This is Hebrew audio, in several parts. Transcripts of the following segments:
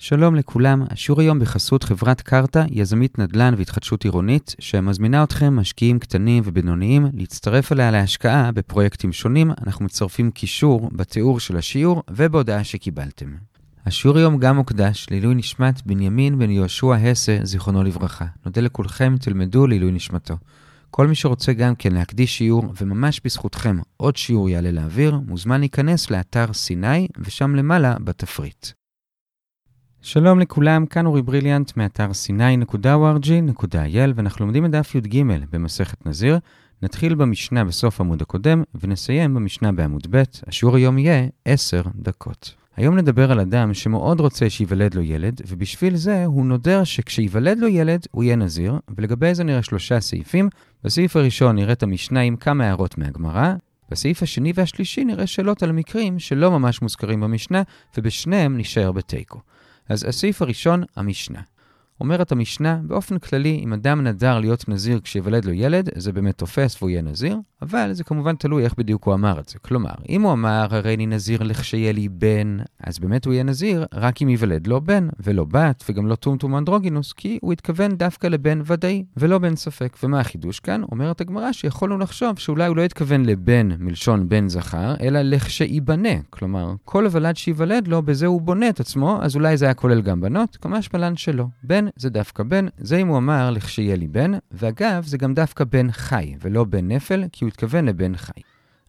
שלום לכולם, השיעור היום בחסות חברת קרתא, יזמית נדל"ן והתחדשות עירונית, שמזמינה אתכם, משקיעים קטנים ובינוניים, להצטרף אליה להשקעה בפרויקטים שונים. אנחנו מצרפים קישור בתיאור של השיעור ובהודעה שקיבלתם. השיעור היום גם מוקדש לעילוי נשמת בנימין בן יהושע הסה, זיכרונו לברכה. נודה לכולכם, תלמדו לעילוי נשמתו. כל מי שרוצה גם כן להקדיש שיעור, וממש בזכותכם עוד שיעור יעלה לאוויר, מוזמן להיכנס לאתר סיני, ושם למעלה בתפריט. שלום לכולם, כאן אורי בריליאנט מאתר sny.org.il ואנחנו לומדים את דף י"ג במסכת נזיר. נתחיל במשנה בסוף עמוד הקודם ונסיים במשנה בעמוד ב', השיעור היום יהיה 10 דקות. היום נדבר על אדם שמאוד רוצה שייוולד לו ילד, ובשביל זה הוא נודר שכשייוולד לו ילד הוא יהיה נזיר, ולגבי זה נראה שלושה סעיפים. בסעיף הראשון נראה את המשנה עם כמה הערות מהגמרא, בסעיף השני והשלישי נראה שאלות על מקרים שלא ממש מוזכרים במשנה, ובשניהם נשאר בתיקו. אז הסעיף הראשון, המשנה. אומרת המשנה, באופן כללי, אם אדם נדר להיות נזיר כשיוולד לו ילד, זה באמת תופס והוא יהיה נזיר, אבל זה כמובן תלוי איך בדיוק הוא אמר את זה. כלומר, אם הוא אמר, הרי אני נזיר לכשיהיה לי בן, אז באמת הוא יהיה נזיר רק אם ייוולד לו בן, ולא בת, וגם לא טומטום אנדרוגינוס, כי הוא התכוון דווקא לבן ודאי, ולא בן ספק. ומה החידוש כאן? אומרת הגמרא שיכולנו לחשוב שאולי הוא לא התכוון לבן מלשון בן זכר, אלא לכשייבנה. כלומר, כל הוולד שייוולד לו, בזה הוא בונה את עצמו, אז אולי זה היה כולל גם בנות, כמש מלן שלא. בן זה דווקא בן, זה אם הוא אמר לכשיהיה לי בן, ואגב, זה גם דווקא בן חי, ולא בן נפל, כי הוא התכוון לבן חי.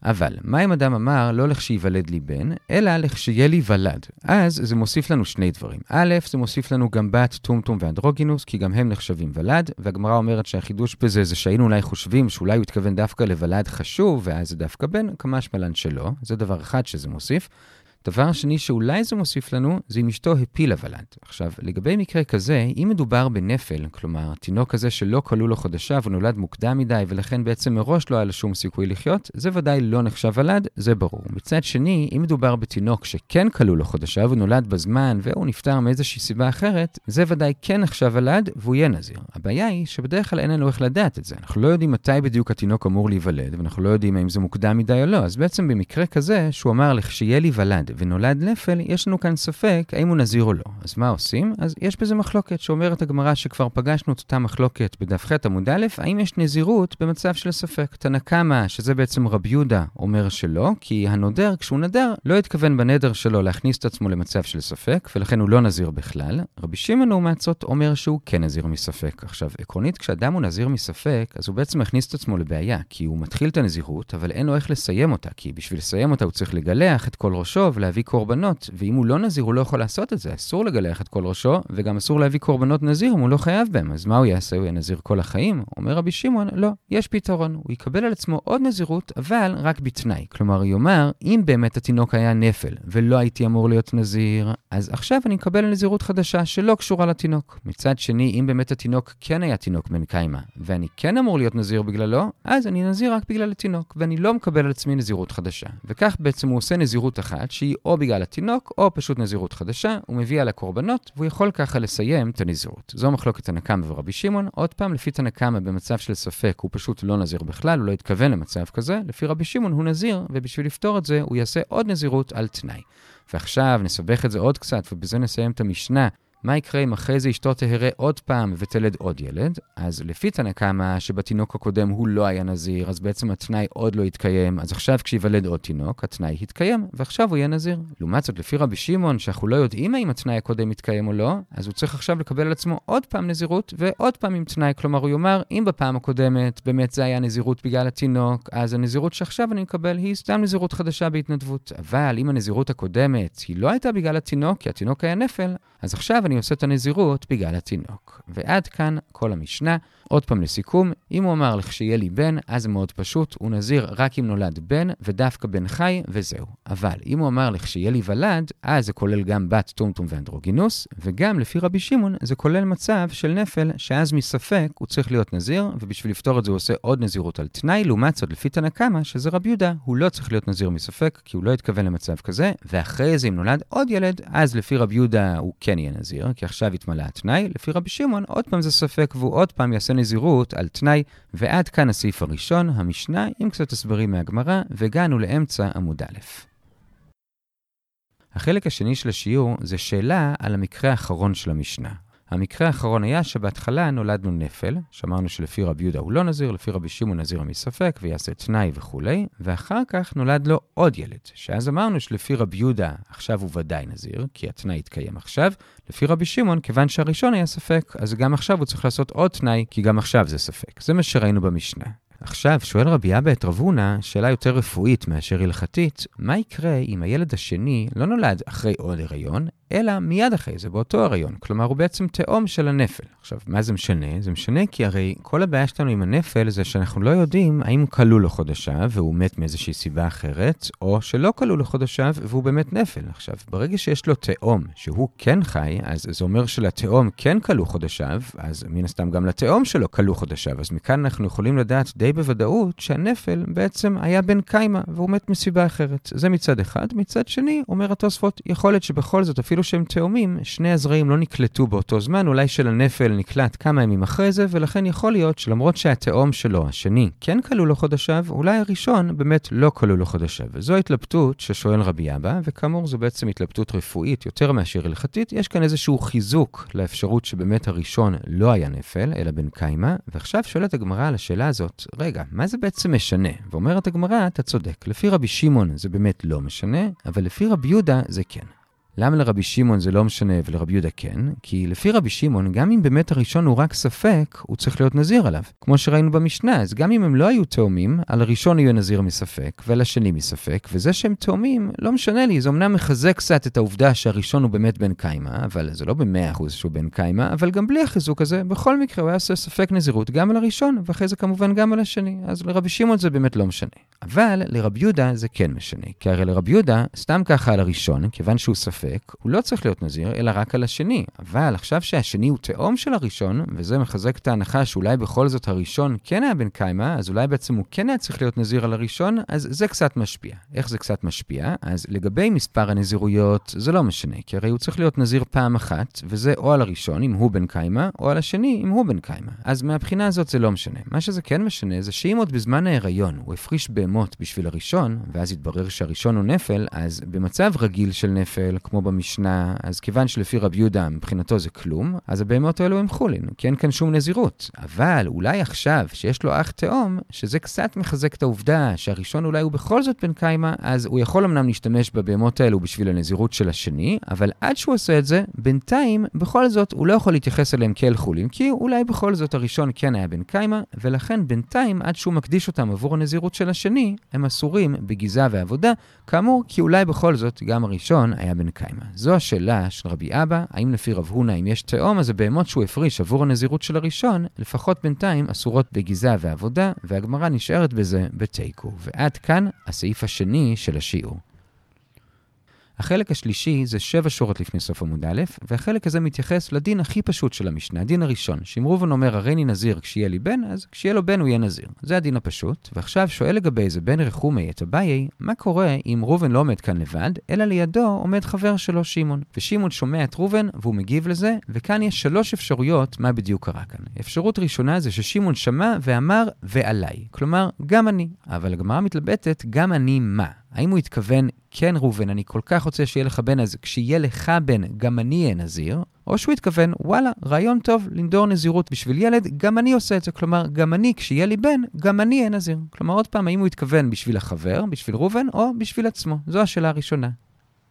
אבל, מה אם אדם אמר לא לכשייוולד לי בן, אלא לכשיהיה לי ולד? אז זה מוסיף לנו שני דברים. א', זה מוסיף לנו גם בת, טומטום ואנדרוגינוס, כי גם הם נחשבים ולד, והגמרא אומרת שהחידוש בזה זה שהיינו אולי חושבים שאולי הוא התכוון דווקא לוולד חשוב, ואז זה דווקא בן, כמה שמלן שלא. זה דבר אחד שזה מוסיף. דבר שני שאולי זה מוסיף לנו, זה אם אשתו הפילה ולד. עכשיו, לגבי מקרה כזה, אם מדובר בנפל, כלומר, תינוק כזה שלא כלו לו חודשיו, הוא נולד מוקדם מדי, ולכן בעצם מראש לא היה לו שום סיכוי לחיות, זה ודאי לא נחשב ולד, זה ברור. מצד שני, אם מדובר בתינוק שכן כלו לו חודשיו, הוא נולד בזמן, והוא נפטר מאיזושהי סיבה אחרת, זה ודאי כן נחשב ולד, והוא יהיה נזיר. הבעיה היא שבדרך כלל אין לנו איך לדעת את זה. אנחנו לא יודעים מתי בדיוק התינוק אמור להיוולד, ואנחנו לא יודעים האם זה מוקדם מדי או לא. אז בעצם במקרה כזה, שהוא אמר לך שיהיה לי ולד, ונולד נפל, יש לנו כאן ספק האם הוא נזיר או לא. אז מה עושים? אז יש בזה מחלוקת שאומרת הגמרא שכבר פגשנו את אותה מחלוקת בדף ח עמוד א', האם יש נזירות במצב של ספק. תנא קמא, שזה בעצם רבי יהודה, אומר שלא, כי הנודר, כשהוא נדר, לא התכוון בנדר שלו להכניס את עצמו למצב של ספק, ולכן הוא לא נזיר בכלל. רבי שמעון לעומת זאת אומר שהוא כן נזיר מספק. עכשיו, עקרונית, כשאדם הוא נזיר מספק, אז הוא בעצם מכניס את עצמו לבעיה, כי הוא מתחיל את הנזירות, אבל אין לו איך לסיים אותה, כי בשביל לסיים אותה הוא צריך לגלח את כל ראשו ולהביא קורבנות, ואם הוא לא נזיר, הוא לא יכול לעשות את זה. אסור לגלח את כל ראשו, וגם אסור להביא קורבנות נזיר אם הוא לא חייב בהם. אז מה הוא יעשה? הוא יהיה נזיר כל החיים? אומר רבי שמעון, לא, יש פתרון. הוא יקבל על עצמו עוד נזירות, אבל רק בתנאי. כלומר, הוא יאמר, אם באמת התינוק היה נפל, ולא הייתי אמור להיות נזיר, אז עכשיו אני מקבל נזירות חדשה שלא קשורה לתינוק. מצד שני, אם באמת התינוק כן היה תינוק בן קיימא, ואני כן אמור להיות נזיר בגללו, אז אני נזיר רק בגלל התינוק, ואני לא מקבל על עצמי נזירות חדשה. וכך בעצם הוא עושה נזירות אחת, שהיא או בגלל התינוק, או פשוט נזירות חדשה, הוא מביא על הקורבנות, והוא יכול ככה לסיים את הנזירות. זו מחלוקת תנא קמא ורבי שמעון. עוד פעם, לפי תנא קמא במצב של ספק, הוא פשוט לא נזיר בכלל, הוא לא התכוון למצב כזה. לפי רבי שמעון הוא נזיר, ובשביל לפתור את זה, הוא יעשה עוד נזירות על תנאי. ועכשיו נסבך את זה עוד קצת, ובזה נסיים את המשנה. מה יקרה אם אחרי זה אשתו תהרה עוד פעם ותלד עוד ילד? אז לפי תנא קמא שבתינוק הקודם הוא לא היה נזיר, אז בעצם התנאי עוד לא התקיים, אז עכשיו כשיוולד עוד תינוק, התנאי התקיים, ועכשיו הוא יהיה נזיר. לעומת זאת, לפי רבי שמעון, שאנחנו לא יודעים האם התנאי הקודם התקיים או לא, אז הוא צריך עכשיו לקבל על עצמו עוד פעם נזירות ועוד פעם עם תנאי. כלומר, הוא יאמר, אם בפעם הקודמת באמת זה היה נזירות בגלל התינוק, אז הנזירות שעכשיו אני מקבל היא סתם נזירות חדשה בהתנדבות. אבל אם הנזירות הקודמת היא לא הייתה בגלל התינוק, כי התינוק היה נפל, אז עכשיו אני עושה את הנזירות בגלל התינוק. ועד כאן כל המשנה. עוד פעם לסיכום, אם הוא אמר לך שיהיה לי בן, אז מאוד פשוט, הוא נזיר רק אם נולד בן, ודווקא בן חי, וזהו. אבל אם הוא אמר לך שיהיה לי ולד, אז זה כולל גם בת טומטום ואנדרוגינוס, וגם לפי רבי שמעון, זה כולל מצב של נפל, שאז מספק הוא צריך להיות נזיר, ובשביל לפתור את זה הוא עושה עוד נזירות על תנאי, לעומת זאת לפי תנא קמא, שזה רבי יהודה, הוא לא צריך להיות נזיר מספק, כי הוא לא התכוון למצב כזה, ואחרי זה אם נולד עוד ילד, אז לפי רבי יהודה הוא כן יהיה נזיר, כי עכשיו התמלא התנאי, לפי רבי שמעון, עוד פעם זה ספק, והוא עוד פעם יעשה נזירות על תנאי, ועד כאן הסעיף הראשון, המשנה, עם קצת הסברים מהגמרא, והגענו לאמצע עמוד א'. החלק השני של השיעור זה שאלה על המקרה האחרון של המשנה. המקרה האחרון היה שבהתחלה נולדנו נפל, שאמרנו שלפי רבי יהודה הוא לא נזיר, לפי רבי שמעון נזיר מספק, ויעשה תנאי וכולי, ואחר כך נולד לו עוד ילד, שאז אמרנו שלפי רבי יהודה עכשיו הוא ודאי נזיר, כי התנאי יתקיים עכשיו, לפי רבי שמעון, כיוון שהראשון היה ספק, אז גם עכשיו הוא צריך לעשות עוד תנאי, כי גם עכשיו זה ספק. זה מה שראינו במשנה. עכשיו, שואל רבי אבא את רב הונא, שאלה יותר רפואית מאשר הלכתית, מה יקרה אם הילד השני לא נולד אחרי עוד הריון, אלא מיד אחרי זה, באותו הריון. כלומר, הוא בעצם תאום של הנפל. עכשיו, מה זה משנה? זה משנה כי הרי כל הבעיה שלנו עם הנפל זה שאנחנו לא יודעים האם כלו לו חודשיו והוא מת מאיזושהי סיבה אחרת, או שלא כלו לו חודשיו והוא באמת נפל. עכשיו, ברגע שיש לו תאום שהוא כן חי, אז זה אומר שלתאום כן כלו חודשיו, אז מן הסתם גם לתאום שלו כלו חודשיו. אז מכאן אנחנו יכולים לדעת די בוודאות שהנפל בעצם היה בן קיימא והוא מת מסיבה אחרת. זה מצד אחד. מצד שני, אומר התוספות, יכול להיות שבכל זאת, אפילו שהם תאומים, שני הזרעים לא נקלטו באותו זמן, אולי של הנפל נקלט כמה ימים אחרי זה, ולכן יכול להיות שלמרות שהתאום שלו, השני, כן כלו לו חודשיו, אולי הראשון באמת לא כלו לו חודשיו. וזו ההתלבטות ששואל רבי אבא, וכאמור זו בעצם התלבטות רפואית יותר מאשר הלכתית. יש כאן איזשהו חיזוק לאפשרות שבאמת הראשון לא היה נפל, אלא בן קיימא, ועכשיו שואלת הגמרא על השאלה הזאת, רגע, מה זה בעצם משנה? ואומרת הגמרא, אתה צודק, לפי רבי שמעון זה באמת לא משנה, אבל לפי רבי יהודה זה כן. למה לרבי שמעון זה לא משנה ולרבי יהודה כן? כי לפי רבי שמעון, גם אם באמת הראשון הוא רק ספק, הוא צריך להיות נזיר עליו. כמו שראינו במשנה, אז גם אם הם לא היו תאומים, על הראשון יהיה נזיר מספק, ועל השני מספק, וזה שהם תאומים, לא משנה לי, זה אמנם מחזק קצת את העובדה שהראשון הוא באמת בן קיימא, אבל זה לא במאה אחוז שהוא בן קיימא, אבל גם בלי החיזוק הזה, בכל מקרה הוא היה עושה ספק נזירות גם על הראשון, ואחרי זה כמובן גם על השני. אז לרבי שמעון זה באמת לא משנה. אבל לרבי יהודה זה כן משנה. כי הרי לרבי יהודה, סתם ככה על הראשון, כיוון שהוא ספק, ספק, הוא לא צריך להיות נזיר, אלא רק על השני. אבל עכשיו שהשני הוא תאום של הראשון, וזה מחזק את ההנחה שאולי בכל זאת הראשון כן היה בן קיימא, אז אולי בעצם הוא כן היה צריך להיות נזיר על הראשון, אז זה קצת משפיע. איך זה קצת משפיע? אז לגבי מספר הנזירויות, זה לא משנה, כי הרי הוא צריך להיות נזיר פעם אחת, וזה או על הראשון, אם הוא בן קיימא, או על השני, אם הוא בן קיימא. אז מהבחינה הזאת זה לא משנה. מה שזה כן משנה, זה שאם עוד בזמן ההיריון הוא הפריש בהמות בשביל הראשון, ואז יתברר שהראשון הוא נפל, אז במצב רגיל של נפל, כמו במשנה, אז כיוון שלפי רבי יהודה מבחינתו זה כלום, אז הבהמות האלו הם חולין, כי אין כאן שום נזירות. אבל אולי עכשיו, שיש לו אח תאום, שזה קצת מחזק את העובדה שהראשון אולי הוא בכל זאת בן קיימא, אז הוא יכול אמנם להשתמש בבהמות האלו בשביל הנזירות של השני, אבל עד שהוא עושה את זה, בינתיים, בכל זאת, הוא לא יכול להתייחס אליהם כאל חולין, כי אולי בכל זאת הראשון כן היה בן קיימא, ולכן בינתיים, עד שהוא מקדיש אותם עבור הנזירות של השני, הם אסורים בגיזה ועבודה, כאמור, כי אולי בכל זאת גם הראשון היה בן קיימא. זו השאלה של רבי אבא, האם לפי רב הונא, אם יש תאום, אז הבהמות שהוא הפריש עבור הנזירות של הראשון, לפחות בינתיים אסורות בגיזה ועבודה, והגמרא נשארת בזה בתיקו. ועד כאן הסעיף השני של השיעור. החלק השלישי זה שבע שורות לפני סוף עמוד א', והחלק הזה מתייחס לדין הכי פשוט של המשנה, הדין הראשון, שאם ראובן אומר הריני נזיר כשיהיה לי בן, אז כשיהיה לו בן הוא יהיה נזיר. זה הדין הפשוט, ועכשיו שואל לגבי זה בן רחומי את אביי, מה קורה אם ראובן לא עומד כאן לבד, אלא לידו עומד חבר שלו שמעון. ושמעון שומע את ראובן והוא מגיב לזה, וכאן יש שלוש אפשרויות מה בדיוק קרה כאן. אפשרות ראשונה זה ששמעון שמע ואמר ועליי, כלומר גם אני, אבל הגמרא מתלבטת גם אני מה. האם הוא התכוון, כן ראובן, אני כל כך רוצה שיהיה לך בן, אז כשיהיה לך בן, גם אני אהיה נזיר? או שהוא התכוון, וואלה, רעיון טוב לנדור נזירות בשביל ילד, גם אני עושה את זה. כלומר, גם אני, כשיהיה לי בן, גם אני אהיה נזיר. כלומר, עוד פעם, האם הוא התכוון בשביל החבר, בשביל ראובן, או בשביל עצמו? זו השאלה הראשונה.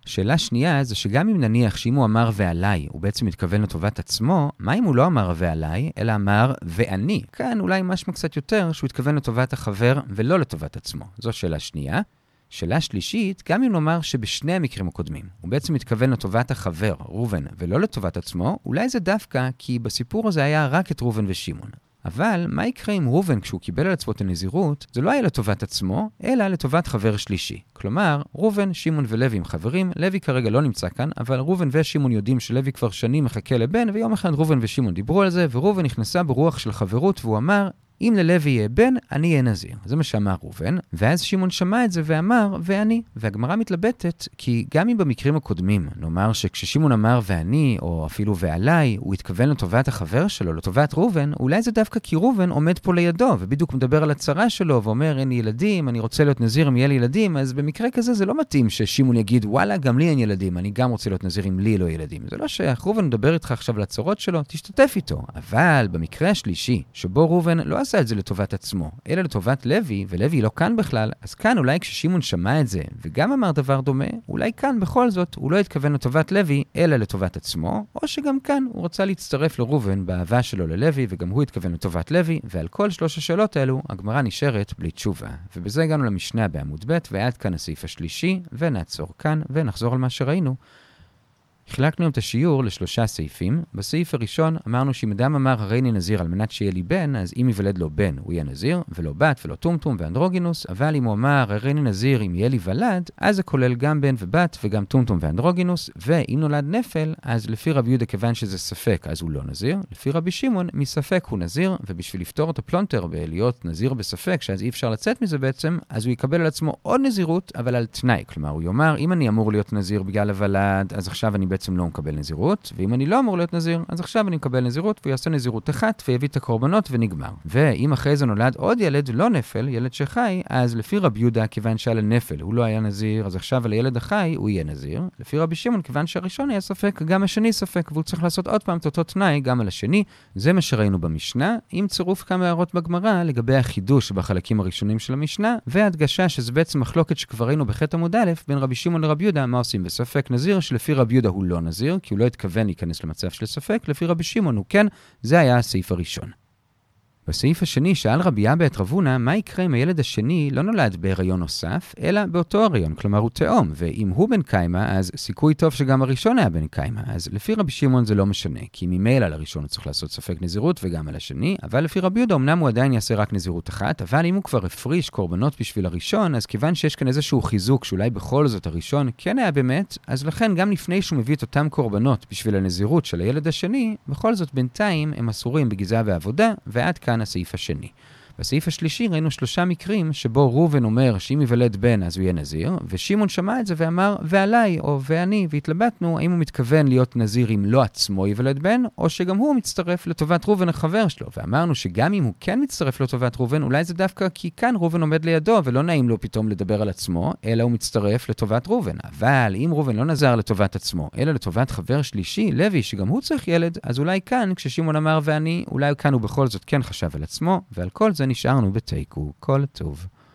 שאלה שנייה זה שגם אם נניח שאם הוא אמר ועליי, הוא בעצם מתכוון לטובת עצמו, מה אם הוא לא אמר ועליי, אלא אמר ואני? כאן אולי משמע קצת יותר שהוא התכוון לטובת החבר ולא לטובת עצמו. זו שאלה שנייה. שאלה שלישית, גם אם נאמר שבשני המקרים הקודמים הוא בעצם מתכוון לטובת החבר, ראובן, ולא לטובת עצמו, אולי זה דווקא כי בסיפור הזה היה רק את ראובן ושמעון. אבל מה יקרה אם ראובן, כשהוא קיבל על עצמו את הנזירות, זה לא היה לטובת עצמו, אלא לטובת חבר שלישי. כלומר, ראובן, שמעון ולוי הם חברים, לוי כרגע לא נמצא כאן, אבל ראובן ושמעון יודעים שלוי כבר שנים מחכה לבן, ויום אחד ראובן ושמעון דיברו על זה, וראובן נכנסה ברוח של חברות, והוא אמר, אם ללוי יהיה בן, אני אהיה נזיר. זה מה שאמר ראובן, ואז שמעון שמע את זה ואמר, ואני. והגמרא מתלבטת, כי גם אם במקרים הקודמים, נאמר שכששמעון אמר ואני, או אפילו ועליי, הוא התכוון לטובת החבר שלו, לטובת ראובן, אולי זה דווקא כי ראובן עומד פה לידו, ובדיוק מדבר על הצרה שלו, ואומר, אין לי ילדים, אני רוצה להיות נזיר אם יהיה לי ילדים, אז במקרה כזה זה לא מתאים ששמעון יגיד, וואלה, גם לי אין ילדים, אני גם רוצה להיות נזיר אם לי לא ילדים. זה לא שייך, ראובן מדבר איתך עכשיו על הצרות שלו, תשתתף איתו. אבל במקרה השלישי, שבו ראובן לא עשה את זה לטובת עצמו, אלא לטובת לוי, ולוי לא כאן בכלל, אז כאן אולי כששמעון שמע את זה, וגם אמר דבר דומה, אולי כאן בכל זאת הוא לא התכוון לטובת לוי, אלא לטובת עצמו, או שגם כאן הוא רצה להצטרף לראובן באהבה שלו ללוי, וגם הוא התכוון לטובת לוי, ועל כל שלוש השאלות האלו, הגמרא נשארת בלי תשובה. ובזה הגענו למשנה בעמוד ב', ועד כאן הסעיף השלישי, ונעצור כאן, ונחזור על מה שראינו. חילקנו את השיעור לשלושה סעיפים. בסעיף הראשון אמרנו שאם אדם אמר הריני נזיר על מנת שיהיה לי בן, אז אם ייוולד לו בן הוא יהיה נזיר, ולא בת ולא טומטום ואנדרוגינוס, אבל אם הוא אמר הריני נזיר אם יהיה לי ולד, אז זה כולל גם בן ובת וגם טומטום ואנדרוגינוס, ואם נולד נפל, אז לפי רבי יהודה כיוון שזה ספק אז הוא לא נזיר, לפי רבי שמעון מספק הוא נזיר, ובשביל לפתור את הפלונטר בלהיות נזיר בספק, שאז אי אפשר לצאת מזה בעצם, אז הוא יקבל על עצמו עוד נזירות, אבל על תנאי. כלומר, הוא יאמר, אם אני אמור להיות נזיר בגלל הוולד, אז עכשיו אני בעצם לא מקבל נזירות, ואם אני לא אמור להיות נזיר, אז עכשיו אני מקבל נזירות, והוא יעשה נזירות אחת, ויביא את הקורבנות ונגמר. ואם אחרי זה נולד עוד ילד, לא נפל, ילד שחי, אז לפי רבי יהודה, כיוון שעל הנפל הוא לא היה נזיר, אז עכשיו על הילד החי הוא יהיה נזיר. לפי רבי שמעון, כיוון שהראשון היה ספק, גם השני ספק, והוא צריך לעשות עוד פעם את אותו תנאי גם על השני. זה מה שראינו במשנה, עם צירוף כמה הערות בגמרא לגבי החידוש בחלקים הראשונים של המשנה, והדגשה שזה בעצם מחלוקת שכבר ראינו בחטא עמוד א', בין רבי שמעון לרבי יהודה, מה עושים בספק נזיר, שלפי רבי יהודה הוא לא נזיר, כי הוא לא התכוון להיכנס למצב של ספק, לפי רבי שמעון הוא כן, זה היה הסעיף הראשון. בסעיף השני שאל רבי אבא את רבונה, מה יקרה אם הילד השני לא נולד בהיריון נוסף, אלא באותו הריון, כלומר הוא תאום, ואם הוא בן קיימא, אז סיכוי טוב שגם הראשון היה בן קיימא. אז לפי רבי שמעון זה לא משנה, כי ממילא לראשון הוא צריך לעשות ספק נזירות וגם על השני, אבל לפי רבי יהודה אמנם הוא עדיין יעשה רק נזירות אחת, אבל אם הוא כבר הפריש קורבנות בשביל הראשון, אז כיוון שיש כאן איזשהו חיזוק שאולי בכל זאת הראשון כן היה באמת, אז לכן גם לפני שהוא מביא את אותם קורבנות בשביל הנזירות של הילד השני, בכל זאת בינתיים הם אסורים בגזעה ועבודה, ועד כאן כאן הסעיף השני. בסעיף השלישי ראינו שלושה מקרים שבו ראובן אומר שאם ייוולד בן אז הוא יהיה נזיר, ושמעון שמע את זה ואמר ועליי או ואני, והתלבטנו האם הוא מתכוון להיות נזיר אם לא עצמו ייוולד בן, או שגם הוא מצטרף לטובת ראובן החבר שלו. ואמרנו שגם אם הוא כן מצטרף לטובת ראובן, אולי זה דווקא כי כאן ראובן עומד לידו ולא נעים לו פתאום לדבר על עצמו, אלא הוא מצטרף לטובת ראובן. אבל אם ראובן לא נזר לטובת עצמו, אלא לטובת חבר שלישי, לוי, שגם הוא צריך ילד, אז אולי כאן, כששמעון אמר ואני, אולי כאן הוא בכל זאת כן חשב על עצמו, ועל כל זה נשארנו בתיקו. כל טוב.